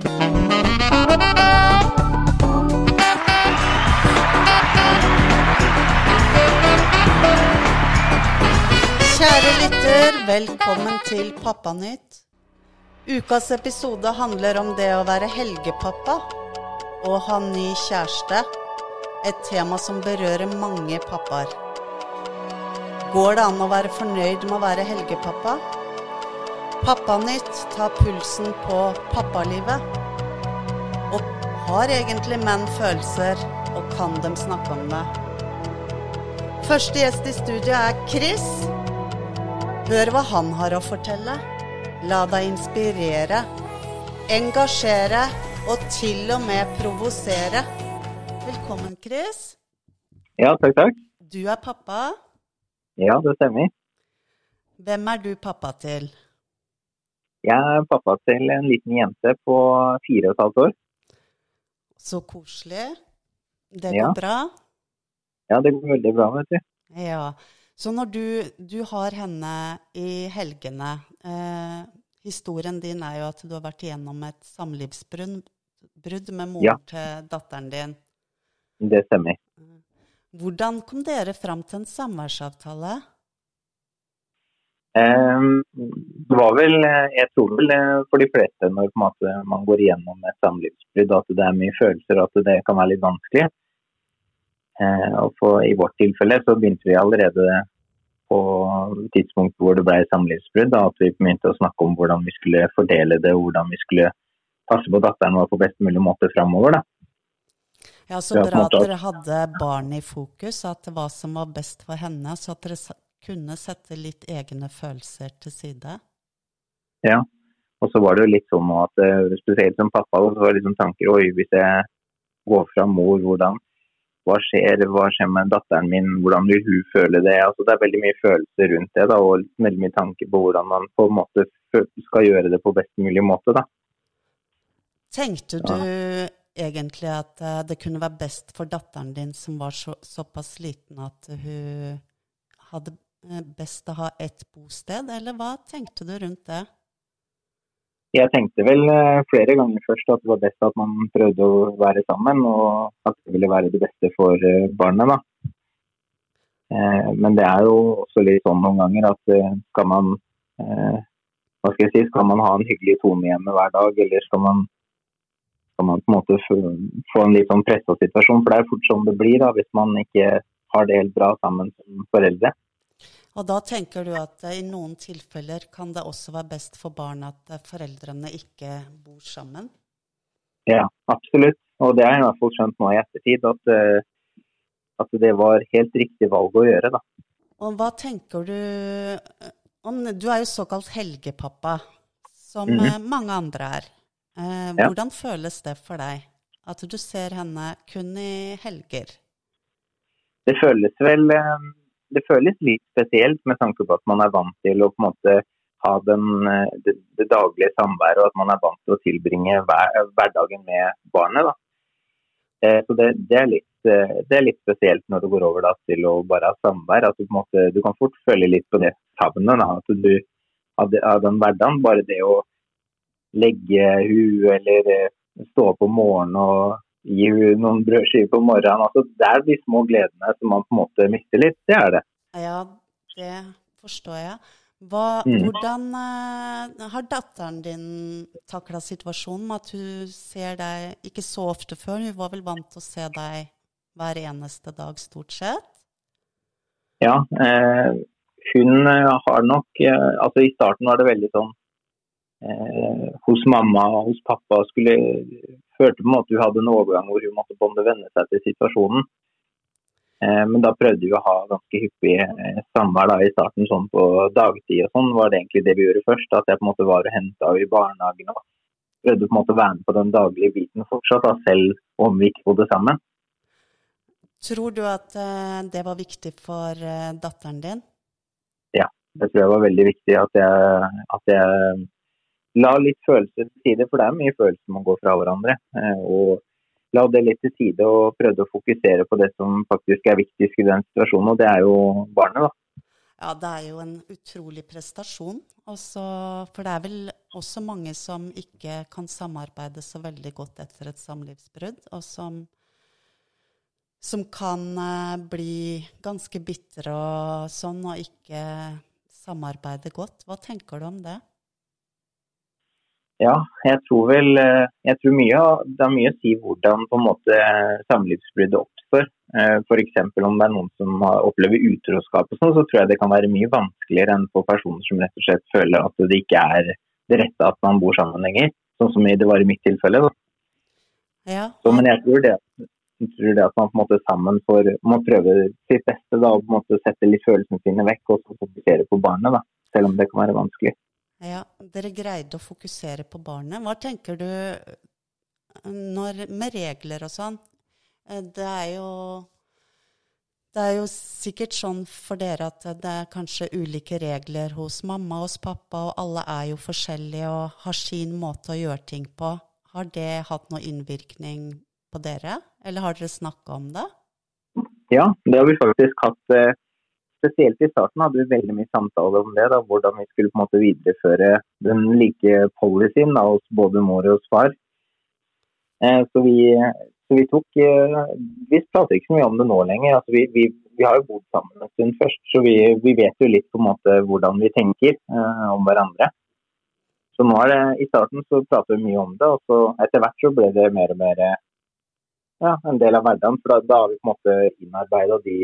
Kjære lytter, velkommen til Pappanytt. Ukas episode handler om det å være helgepappa og ha ny kjæreste. Et tema som berører mange pappaer. Går det an å være fornøyd med å være helgepappa? Pappanytt tar pulsen på pappalivet. Og har egentlig menn følelser, og kan de snakke om det? Første gjest i studio er Chris. Hør hva han har å fortelle. La deg inspirere, engasjere og til og med provosere. Velkommen, Chris. Ja, takk, takk. Du er pappa. Ja, det stemmer. Hvem er du pappa til? Jeg er pappa til en liten jente på fire og et halvt år. Så koselig. Det Ja. går bra? Ja, det går veldig bra, vet du. Ja. Så når du, du har henne i helgene eh, Historien din er jo at du har vært igjennom et samlivsbrudd med moren Ja. til datteren din. Det stemmer. Hvordan kom dere fram til en samværsavtale? Ehm, det var vel, eh, jeg tror vel eh, for de fleste når man går igjennom et samlivsbrudd, at det er mye følelser og at det kan være litt vanskelig. Eh, og for, I vårt tilfelle så begynte vi allerede på tidspunkt hvor det ble samlivsbrudd, at vi begynte å snakke om hvordan vi skulle fordele det, hvordan vi skulle passe på datteren vår på best mulig måte framover. Ja, Så bra at dere hadde barn i fokus, at det var som var best for henne, så at dere kunne sette litt egne følelser til side. Ja. Og så var det jo litt sånn at eh, spesielt som pappa, så var det liksom tanker Oi, hvis jeg går fra mor, hvordan hva skjer, hva skjer med datteren min, hvordan vil hun føle det? Altså, det er veldig mye følelser rundt det, da, og veldig mye tanker på hvordan man på en måte skal gjøre det på best mulig måte. Da. Tenkte du egentlig at eh, det kunne være best for datteren din, som var så, såpass liten at hun hadde best å ha ett bosted, eller hva tenkte du rundt det? Jeg tenkte vel eh, flere ganger først at det var best at man prøvde å være sammen, og at det ville være det beste for eh, barnet. da. Eh, Men det er jo også litt sånn noen ganger at eh, skal man eh, hva skal jeg si, skal man ha en hyggelig tone hjemme hver dag, eller skal man, skal man på en måte få en litt sånn pressa situasjon? For det er fort sånn det blir da, hvis man ikke har det helt bra sammen som foreldre. Og da tenker du at eh, i noen tilfeller kan det også være best for barn at eh, foreldrene ikke bor sammen? Ja, absolutt. Og det har jeg i hvert fall skjønt nå i ettertid, at, eh, at det var helt riktig valg å gjøre. da. Og hva tenker du om Du er jo såkalt helgepappa, som mm -hmm. mange andre er. Eh, Ja. Hvordan føles det for deg at du ser henne kun i helger? Det føles vel eh, det føles litt spesielt med tanke på at man er vant til å på en måte ha den, eh, det, det daglige samværet, og at man er vant til å tilbringe hver, hverdagen med barnet. Da. Eh, Så det, det, er litt, eh, det er litt spesielt når det går over da, til å bare ha samvær. At du, måte, du kan fort føle litt på det savnet du, av, av den hverdagen. Bare det å legge hu eller eh, stå opp om morgenen og gi henne noen brødskiver på morgenen. Altså, det er de små gledene som man på en måte mister litt. Det er det. Ja, det forstår jeg. Hva, Mm. Hvordan uh, har datteren din takla situasjonen med at hun ser deg ikke så ofte før? Hun var vel vant til å se deg hver eneste dag, stort sett? Ja, eh, hun eh, har nok eh, Altså i starten var det veldig sånn eh, hos mamma og hos pappa skulle følte på en måte hun hadde en overgang hvor hun måtte på venne seg til situasjonen. Eh, men da prøvde vi å ha ganske hyppig eh, samvær da, i starten, sånn på dagtid og sånn, var det egentlig det vi gjorde først. At jeg på en måte var og henta henne i barnehagen og prøvde på en måte å være med på den daglige biten fortsatt, da, selv om vi ikke bodde sammen. Tror du at eh, det var viktig for datteren din? Ja, Det tror jeg var veldig viktig at jeg, at jeg la litt følelser til side, for det er mye følelser man går fra hverandre. eh, Og la det litt til side og prøvde å fokusere på det som faktisk er viktigst i den situasjonen, og det er jo barnet. da. Ja, det er jo en utrolig prestasjon. Også, for det er vel også mange som ikke kan samarbeide så veldig godt etter et samlivsbrudd, og som, som kan uh, bli ganske bitre og sånn, og ikke samarbeide godt. Hva tenker du om det? Ja, jeg tror vel eh, jeg tror mye, Det har mye å si hvordan på en måte samlivsbruddet oppstår. Eh, F.eks. om det er noen som opplever utroskap, og sånn, så tror jeg det kan være mye vanskeligere enn for personer som rett og slett føler at det ikke er det rette at man bor sammen lenger. Sånn som det var i mitt tilfelle. Ja. Så, men jeg tror, det, jeg tror det, at man på en måte sammen får må prøve sitt beste da, og på en måte sette litt følelsene sine vekk og fokusere på barnet, da, selv om det kan være vanskelig. Ja, Dere greide å fokusere på barnet. Hva tenker du når, med regler og sånn? Eh, det er jo det er jo sikkert sånn for dere at det er kanskje ulike regler hos mamma og hos pappa, og alle er jo forskjellige og har sin måte å gjøre ting på. Har det hatt noe innvirkning på dere, eller har dere snakka om det? Ja, det har vi faktisk hatt. Spesielt i starten hadde vi veldig mye samtaler om det, da, hvordan vi skulle på en måte videreføre den like policyen da, hos både mor og hos far. Eh, så vi så vi tok eh, Vi prater ikke så mye om det nå lenger. Altså, vi, vi, vi, har jo bodd sammen en stund først, så vi, vet jo litt på en måte hvordan vi tenker eh, om hverandre. Så nå er det, I starten så prater vi mye om det, og så etter hvert så ble det mer og mer ja, en del av hverdagen. For da, da har vi på en måte innarbeida de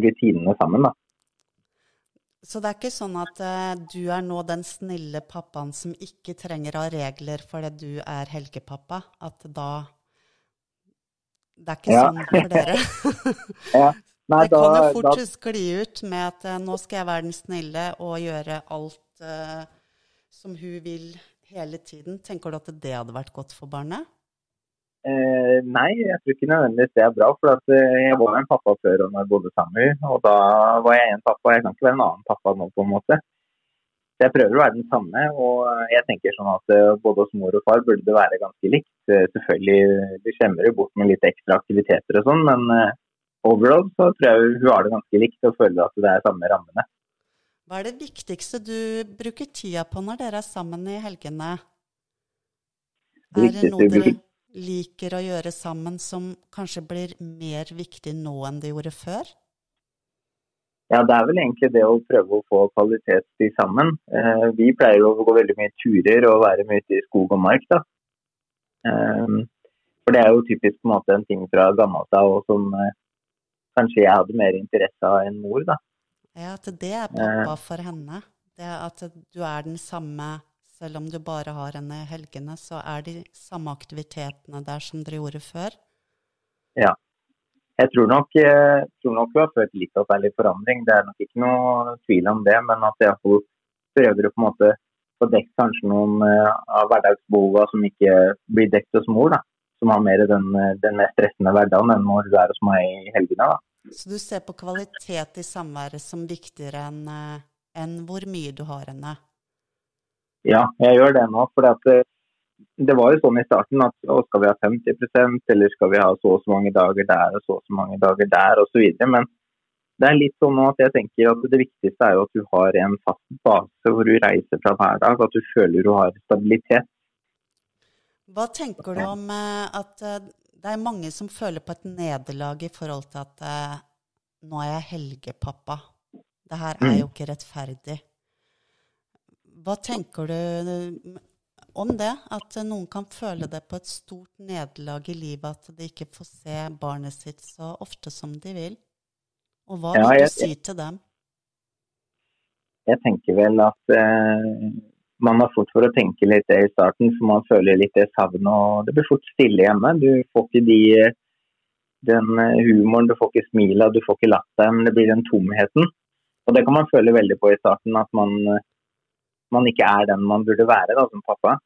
rutinene sammen. da. Så det er ikke sånn at uh, du er nå den snille pappaen som ikke trenger å ha regler fordi du er helgepappa? At da det er ikke ja. sånn for dere. ja. Nei, det kan jo fort skli ut med at uh, nå skal jeg være den snille og gjøre alt uh, som hun vil hele tiden. Tenker du at det hadde vært godt for barnet? Eh, nei, jeg tror ikke nødvendigvis det er bra. For at, eh, jeg var en pappa før når jeg bodde sammen. Og da var jeg en pappa. Jeg kan ikke være en annen pappa nå, på en måte. Så jeg prøver å være den samme, og jeg tenker sånn at eh, både hos mor og far burde det være ganske likt. Eh, selvfølgelig, du skjemmer jo bort med litt ekstra aktiviteter og sånn, men eh, overall så tror jeg hun har det ganske likt og føler at det er samme rammene. Hva er det viktigste du bruker tida på når dere er sammen i helgene? Det er det noe dere liker å gjøre sammen som kanskje blir mer viktig nå enn det gjorde før? Ja, Det er vel egentlig det å prøve å få kvalitetstid sammen. Eh, vi pleier å gå veldig mye turer og være mye ute i skog og mark. da. Eh, for det er jo typisk på en måte en ting fra gammelt av som eh, kanskje jeg hadde mer interesse av enn mor. da. Ja, at det er pappa for henne. Det At du er den samme selv om du bare har henne i helgene, så er de samme aktivitetene der som dere gjorde før? Ja, jeg tror nok, jeg tror nok vi har følt litt at det er litt forandring. Det er nok ikke noe tvil om det. Men at jeg prøver å på en måte få dekket kanskje noen uh, av hverdagsbehovene som ikke blir dekket hos mor. da. Som har mer den, den mest stressende hverdagen enn når du er hos meg i helgene. da. Så du ser på kvalitet i samværet som viktigere enn enn hvor mye du har henne? Ja, jeg gjør det nå. For at, eh, det var jo sånn i starten at å, skal vi ha 50% eller skal vi ha så og så mange dager der og så og så mange dager der osv. Men det er litt sånn at jeg tenker at det viktigste er jo at du har en fast base hvor du reiser fra hver dag, at du føler du har stabilitet. Hva tenker du om eh, at eh, det er mange som føler på et nederlag i forhold til at nå er jeg helgepappa. Det her er jo mm. ikke rettferdig. Hva tenker du om det. At noen kan føle det på et stort nederlag i livet at de ikke får se barnet sitt så ofte som de vil. Og hva ja, vil du si til dem? Jeg tenker vel at eh, man har fort for å tenke litt det i starten, for man føler litt det savnet. Og det blir fort stille hjemme. Du får ikke de, den humoren, du får ikke smila, du får ikke latteren. Det blir den tomheten. Og det kan man føle veldig på i starten, at man man ikke er den man burde være da, som pappa.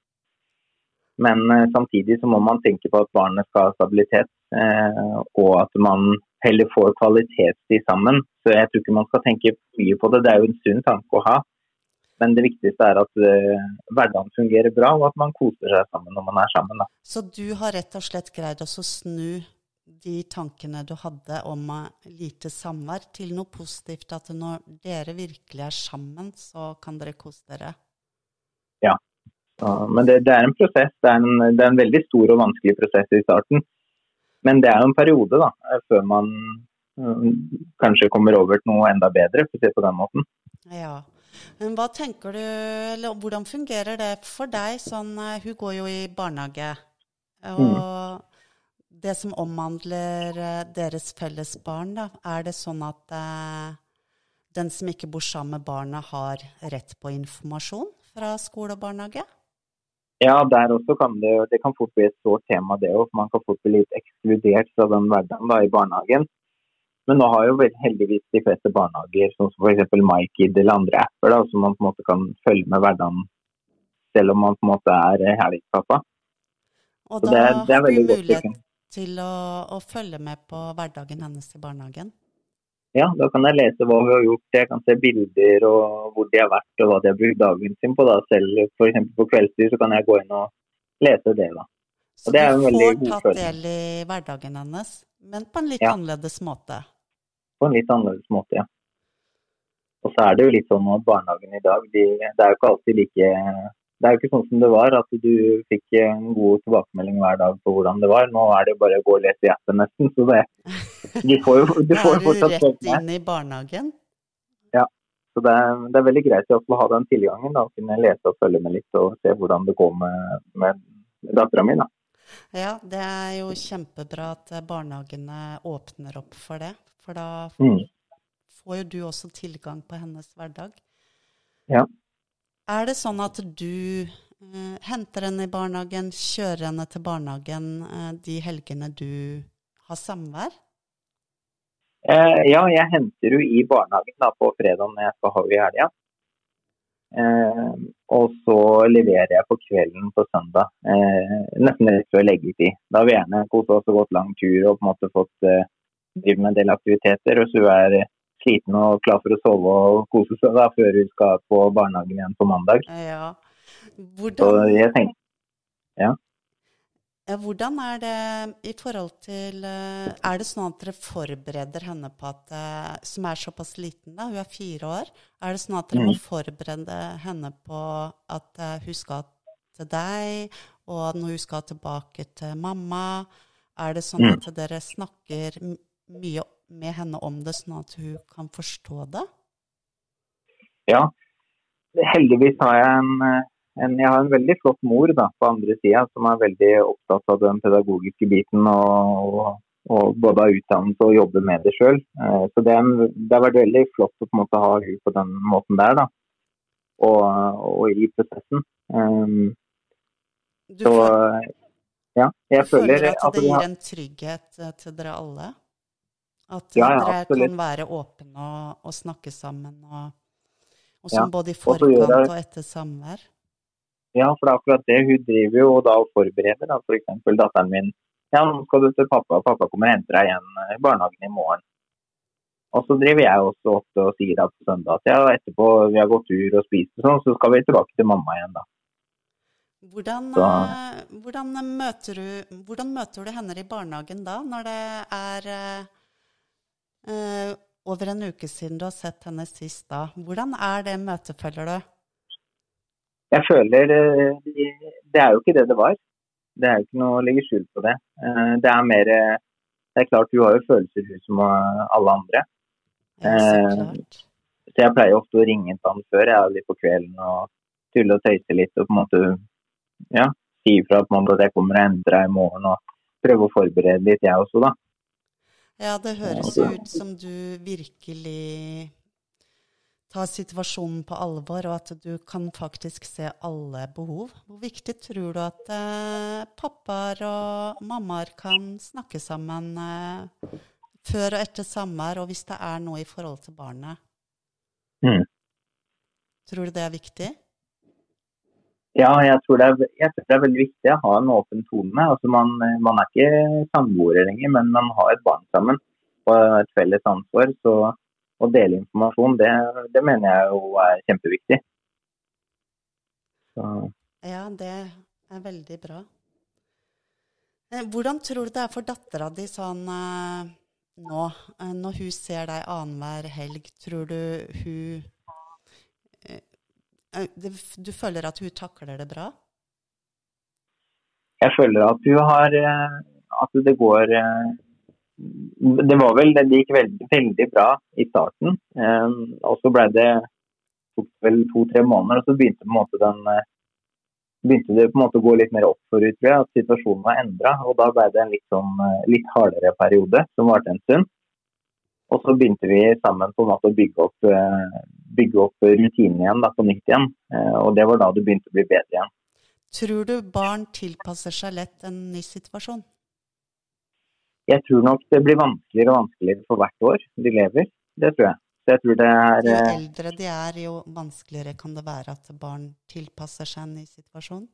Men eh, samtidig så må man tenke på at barnet skal ha stabilitet, eh, og at man heller får kvalitetstid sammen. Så jeg tror ikke man skal tenke mye på det. Det er jo en sunn tanke å ha. Men det viktigste er at eh, hverdagen fungerer bra, og at man koser seg sammen når man er sammen. Da. Så du har rett og slett greid å snu de tankene du hadde om eh, lite samvær, til noe positivt. At når dere virkelig er sammen, så kan dere kose dere. Ja. men det, det, er en prosess. Det er en, det er en, veldig stor og vanskelig prosess i starten. Men det er jo en periode da, før man um, kanskje kommer over til noe enda bedre, for å si det på den måten. Ja. Men hva tenker du, eller hvordan fungerer det for deg? Sånn, eh, hun går jo i barnehage. Og mm det som omhandler eh, deres felles barn, da, er det sånn at eh, den som ikke bor sammen med barna, har rett på informasjon fra skole og barnehage? Ja, der også kan det, det kan fort bli et sårt tema, det òg. Man kan fort bli litt ekskludert fra den hverdagen da, i barnehagen. Men nå har jo heldigvis de fleste barnehager, sånn som f.eks. MyKid eller andre apper, da, som man på en måte kan følge med hverdagen selv om man på en måte er helgepappa. Og da det, det har du mulighet til å, å, følge med på hverdagen hennes i barnehagen? Ja, da kan jeg lese hva hun har gjort. Jeg kan se bilder og hvor de har vært og hva de har brukt dagen sin på. Da. Selv f.eks. på kveldstid så kan jeg gå inn og lese det. da. Så det du får tatt del i hverdagen hennes, men på en litt ja. annerledes måte? På en litt annerledes måte, ja. Og så er det jo litt sånn at barnehagen i dag, de, det er jo ikke alltid like det er jo ikke sånn som det var, at du fikk en god tilbakemelding hver dag på hvordan det var. Nå er det bare å gå og lese i appen nesten. Så det, de får jo, de får jo fortsatt Er du rett inn i barnehagen? Ja. Så det er, det er veldig greit å ha den tilgangen. da, Kunne lese og følge med litt og se hvordan det går med, med dattera mi. Ja, det er jo kjempebra at barnehagene åpner opp for det. For da mm. får jo du også tilgang på hennes hverdag. Ja. Er det sånn at du uh, henter henne i barnehagen, kjører henne til barnehagen uh, de helgene du har samvær? Uh, ja, jeg henter henne i barnehagen da, på fredag når jeg skal ha henne i helga. Og så leverer jeg på kvelden på søndag, nesten rett før leggetid. Da har vi gjerne kose oss og gått lang tur og på en måte fått drive med en del aktiviteter. Og så er sliten og klar for å sove og kose seg da, før hun skal på barnehagen igjen på mandag. Ja. Hvordan... Tenker, ja. Hvordan er det i forhold til eh, Er det sånn at dere forbereder henne på at eh, Som er såpass liten, da, hun er fire år. Er det sånn at dere må mm. forberede henne på at eh, hun skal til deg, og når hun skal tilbake til mamma? Er det sånn mm. at dere snakker mye med henne om det, sånn at hun kan forstå det? Ja, heldigvis har jeg en, en, jeg har en veldig flott mor da, på andre sida, som er veldig opptatt av den pedagogiske biten. og, og, og både har utdannelse og jobbe med det sjøl. Eh, så det, det, har vært veldig flott å på en måte ha hun på den måten der. da, Og, og i prosessen. Um, så ja, jeg føler, føler at det gir en trygghet eh, til dere alle? At ja, ja, dere kan være åpne og, og, snakke sammen, og, og som ja, både i forkant og, og etter samvær? Ja, for det er akkurat det. Hun driver jo da og forbereder da, f.eks. For datteren min. Ja, nå skal du til pappa, pappa kommer og henter deg igjen i barnehagen i morgen. Og så driver jeg også ofte og sier at på søndag at ja, etterpå vi har gått tur og spist og sånn, så skal vi tilbake til mamma igjen, da. Hvordan, eh, hvordan, møter du, hvordan, møter du, henne i barnehagen da, når det er eh, eh, over en uke siden du har sett henne sist da. Hvordan er det møtet, føler du? Jeg føler eh, Det er jo ikke det det var. Det er jo ikke noe å legge skjul på det. Eh, det er mer Det er klart, du har jo følelser, som alle andre. Ja, så, klart. så jeg pleier ofte å ringe til han før jeg er litt på kvelden og tulle og tøyse litt og på en måte ja, si ifra at jeg kommer og deg i morgen og prøve å forberede litt, jeg også, da. Ja, det høres jo ut som du virkelig tar situasjonen på alvor, og at du kan faktisk se alle behov. Hvor viktig tror du at eh, pappaer og mammaer kan snakke sammen eh, før og etter samvær, og hvis det er noe i forhold til barnet? Mm. Tror du det er viktig? Ja, jeg tror, er, jeg tror, det er, veldig viktig å ha en åpen tone. Altså man, man, er ikke samboere lenger, men man har et barn sammen og et felles ansvar. Så å dele informasjon, det, det mener jeg jo er kjempeviktig. Så. Ja, det er veldig bra. Eh, hvordan tror du det er for dattera di sånn eh, nå, eh, når hun ser deg annenhver helg? Tror du hun eh, eh, Du føler at hun takler det bra? Jeg føler at hun har eh, At det går eh, Det var vel Det gikk veldig, veldig bra i starten. eh, Og så ble det tok vel to-tre måneder, og så begynte den eh, begynte det på en måte å gå litt mer opp for henne, at situasjonen var endra. Og da ble det en litt, sånn, eh, litt hardere periode som varte en stund. Og så begynte vi sammen på en måte å bygge opp, eh, bygge opp rutinene igjen da, på nytt igjen. Eh, Og det var da det begynte å bli bedre igjen. Tror du barn tilpasser seg lett en ny situasjon? Jeg tror nok det blir vanskeligere og vanskeligere for hvert år de lever. Det tror jeg. Så jeg tror det er Jo eh, eldre de er, jo vanskeligere kan det være at barn tilpasser seg en ny situasjon.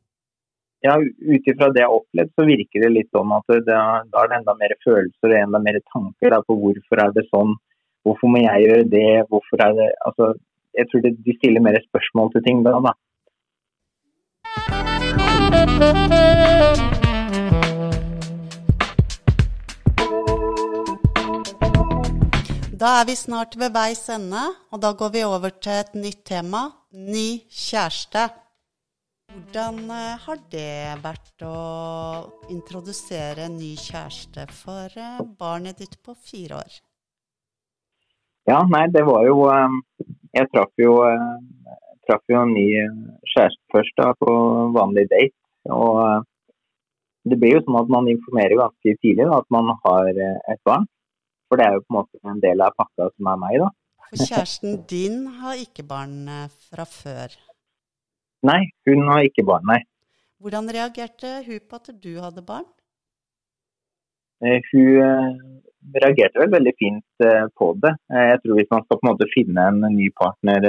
Ja, ut ifra det jeg har opplevd, så virker det litt sånn at da er det enda mer følelser og enda mer tanker da, på hvorfor er det sånn. Hvorfor må jeg gjøre det? Hvorfor er det Altså, jeg tror det, de stiller mer spørsmål til ting da. da. Da er vi snart ved veis ende, og da går vi over til et nytt tema ny kjæreste. Hvordan eh, har det vært å introdusere en ny kjæreste for eh, barnet ditt på fire år? Ja, nei, det var jo eh, Jeg traff jo, eh, traff jo en ny eh, kjæreste først da, på vanlig date. Og eh, det blir jo sånn at man informerer ganske tidlig da, at man har et barn. For det er jo på en måte en del av pakka som er meg, da. For kjæresten din har ikke barn fra før. Nei, hun har ikke barn, nei. Hvordan reagerte hun på at du hadde barn? Eh, Hun eh, reagerte vel veldig fint eh, på det. Jeg tror hvis man skal på en måte finne en ny partner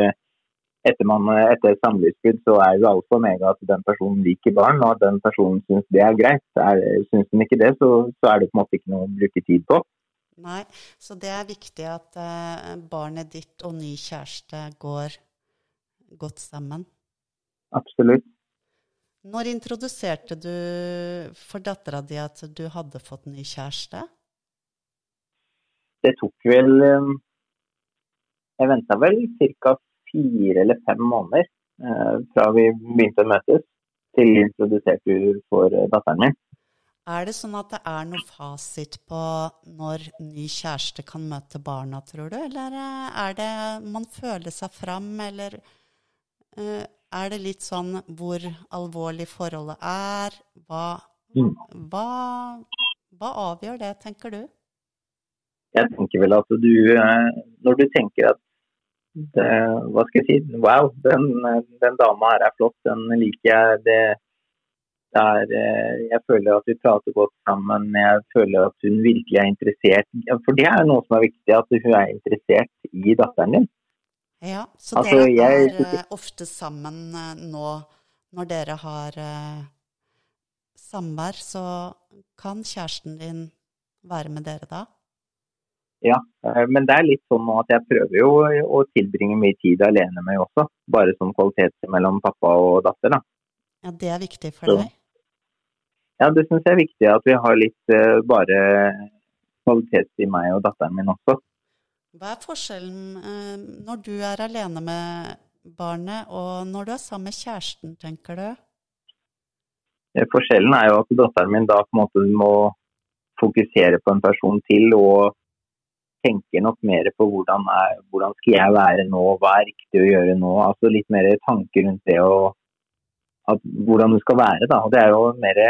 etter, man, etter et samlivsbrudd, så er jo alfa og omega at den personen liker barn, og at den personen syns det er greit. Er, syns den ikke det, så, så er det på en måte ikke noe å bruke tid på. Nei, så det er viktig at barnet ditt og ny kjæreste går godt sammen. Absolutt. Når introduserte du for dattera di at du hadde fått ny kjæreste? Det tok vel eh, Jeg venta vel ca. fire eller fem måneder eh, fra vi begynte å møtes, til jeg introduserte hun for eh, datteren min. Er det sånn at det er noe fasit på når ny kjæreste kan møte barna, tror du? Eller er det man føler seg fram, eller er det litt sånn hvor alvorlig forholdet er? Hva, Mm. hva, hva avgjør det, tenker du? jeg tenker vel at du eh, Når du tenker at det, Hva skal jeg si? Wow, den, den dama her er flott. Den liker jeg. Det, det er, eh, jeg føler at vi prater godt sammen. Jeg føler at hun virkelig er interessert. For det er noe som er viktig, at hun er interessert i datteren din. Ja, så Altså, dere jeg- er eh, ofte sammen eh, nå når dere har uh, samvær, så kan kjæresten din være med dere da? Ja, men det er litt sånn nå at jeg prøver jo å tilbringe mye tid alene med også. Bare som kvalitet mellom pappa og datter. da. Ja, det er viktig for Så- deg. Ja, det syns jeg er viktig at vi har litt bare kvalitet i meg og datteren min også. Hva er forskjellen eh, når du er alene med barnet, og når du er sammen med kjæresten, tenker du? Forskjellen er jo at datteren min da på en måte må fokusere på en person til og tenke nok mer på hvordan, er, hvordan skal jeg være nå, hva er riktig å gjøre nå. Altså litt mer tanker rundt det og at, hvordan du skal være. da. Og Det er jo mer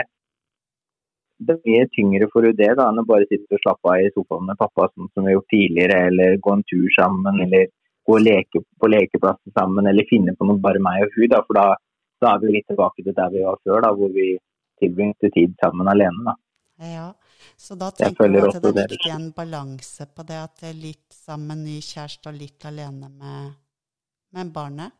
det er mye tyngre for UD det da, enn å bare sitte og slappe av i sofaen med pappa, sånn som vi har gjort tidligere, eller gå en tur sammen, eller gå og leke på lekeplassen sammen, eller finne på noe bare meg og hun. da, For da, da er vi litt tilbake til der vi var før, da, hvor vi tilbringte tid sammen alene. da. Ja, så da tenker du at det er viktig en balanse på det, at det er litt sammen med ny kjæreste og litt alene med, med barnet?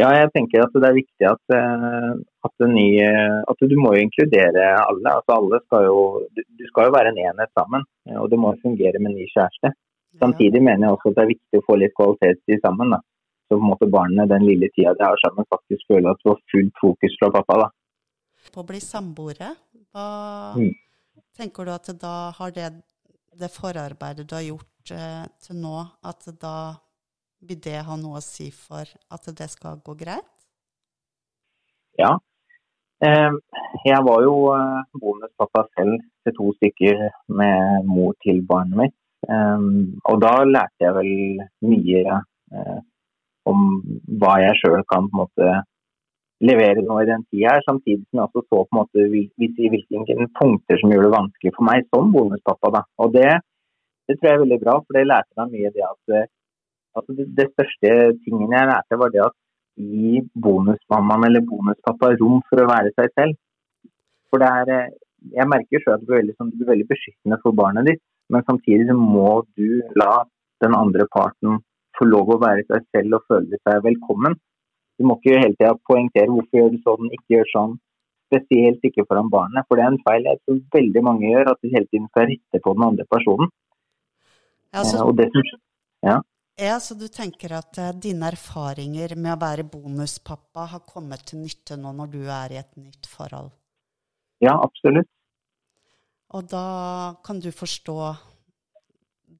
Ja, jeg tenker at det er viktig at, eh, at, det nye, at du må jo inkludere alle. altså alle skal jo, Du skal jo være en enhet sammen, eh, og det må fungere med ny kjæreste. Samtidig mener jeg også at det er viktig å få litt kvalitetstid sammen. da. Så på en måte barna den lille tida de har sammen, faktisk føler at du har fullt fokus fra pappa. da. På å bli samboere, hva Mm. tenker du at da har det, det forarbeidet du har gjort eh, til nå, at da vil det ha noe å si for at det skal gå greit? Ja. Eh, Jeg var jo eh, bonuspappa selv til to stykker med mor til barnet mitt. Eh, Og da lærte jeg vel mye eh, om hva jeg sjøl kan på en måte levere nå i den tida, samtidig som jeg også så på en måte hvil- hvil- hvilke punkter som gjorde det vanskelig for meg som bonuspappa. Og det, det tror jeg er veldig bra, for det lærte meg mye det at eh, altså det, det største tingen jeg lærte, var det at gi bonusmammaen eller bonuspappa rom for å være seg selv. For det er, eh, jeg merker selv at du blir veldig, sånn, du veldig beskyttende for barnet ditt, men samtidig så må du la den andre parten få lov å være seg selv og føle seg velkommen. Du må ikke hele tida poengtere hvorfor gjør du sånn, ikke gjør sånn. Spesielt ikke foran barnet, for det er en feil jeg tror veldig mange gjør, at de hele tiden skal rette på den andre personen. Ja, Eh, så, Og det som ja, så du tenker at uh, dine erfaringer med å være bonuspappa har kommet til nytte nå når du er i et nytt forhold? Ja, absolutt. Og da kan du forstå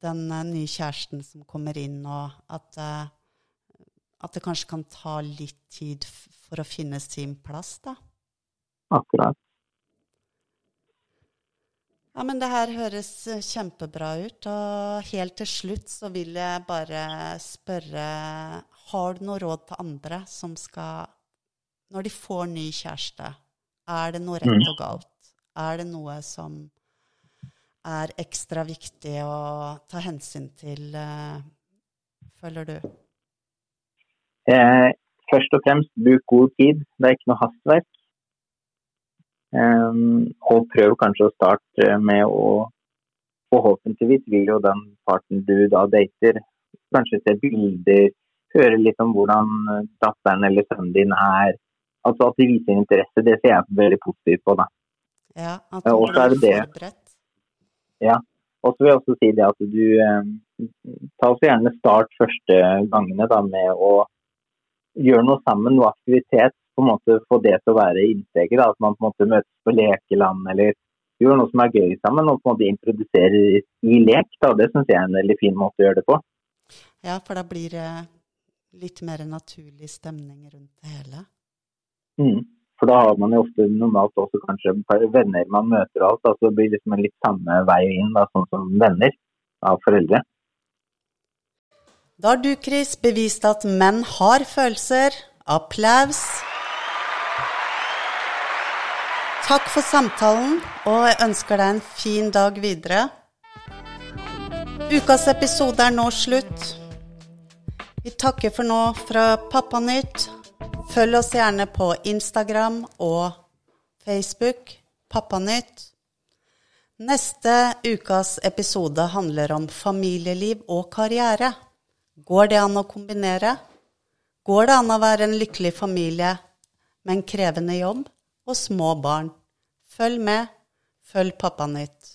den uh, nye kjæresten som kommer inn, og at, uh, at det kanskje kan ta litt tid for å finne sin plass, da. Akkurat. Ja, men det her høres eh, kjempebra ut. Og helt til slutt så vil jeg bare spørre Har du noe råd til andre som skal Når de får ny kjæreste, er det noe rett Mm. og galt? Er det noe som er ekstra viktig å ta hensyn til, eh, føler du? Eh, først og fremst, bruk god tid. Det er ikke noe hastverk. Um, og prøv kanskje å starte med å Forhåpentligvis vil jo den parten du da dater, kanskje se bilder, høre litt om hvordan datteren eller sønnen din er. Altså at de viser interesse. Det ser jeg veldig positivt på. da. Ja, at du så blir det forberedt. Og så vil jeg også si det at du eh, ta også gjerne start første gangene da med å gjøre noe sammen, noe aktivitet. På en måte Få det til å være innsteget. da, At man på en måte møtes på lekeland eller gjør noe som er gøy sammen. Og på en måte introduserer i lek. da, Det syns jeg er en veldig fin måte å gjøre det på. Ja, for da blir det litt mer naturlig stemning rundt det hele. Mm. For da har man jo ofte normalt også kanskje venner man møter og alt. altså Det blir liksom en litt samme vei inn, da, sånn som venner av foreldre. Da har du, Chris, bevist at menn har følelser. Applaus. Takk for samtalen, og jeg ønsker deg en fin dag videre. Ukas episode er nå slutt. Vi takker for nå fra Pappanytt. Følg oss gjerne på Instagram og Facebook, Pappanytt. Neste ukas episode handler om familieliv og karriere. Går det an å kombinere? Går det an å være en lykkelig familie med en krevende jobb og små barn? Følg med. Følg Pappanytt.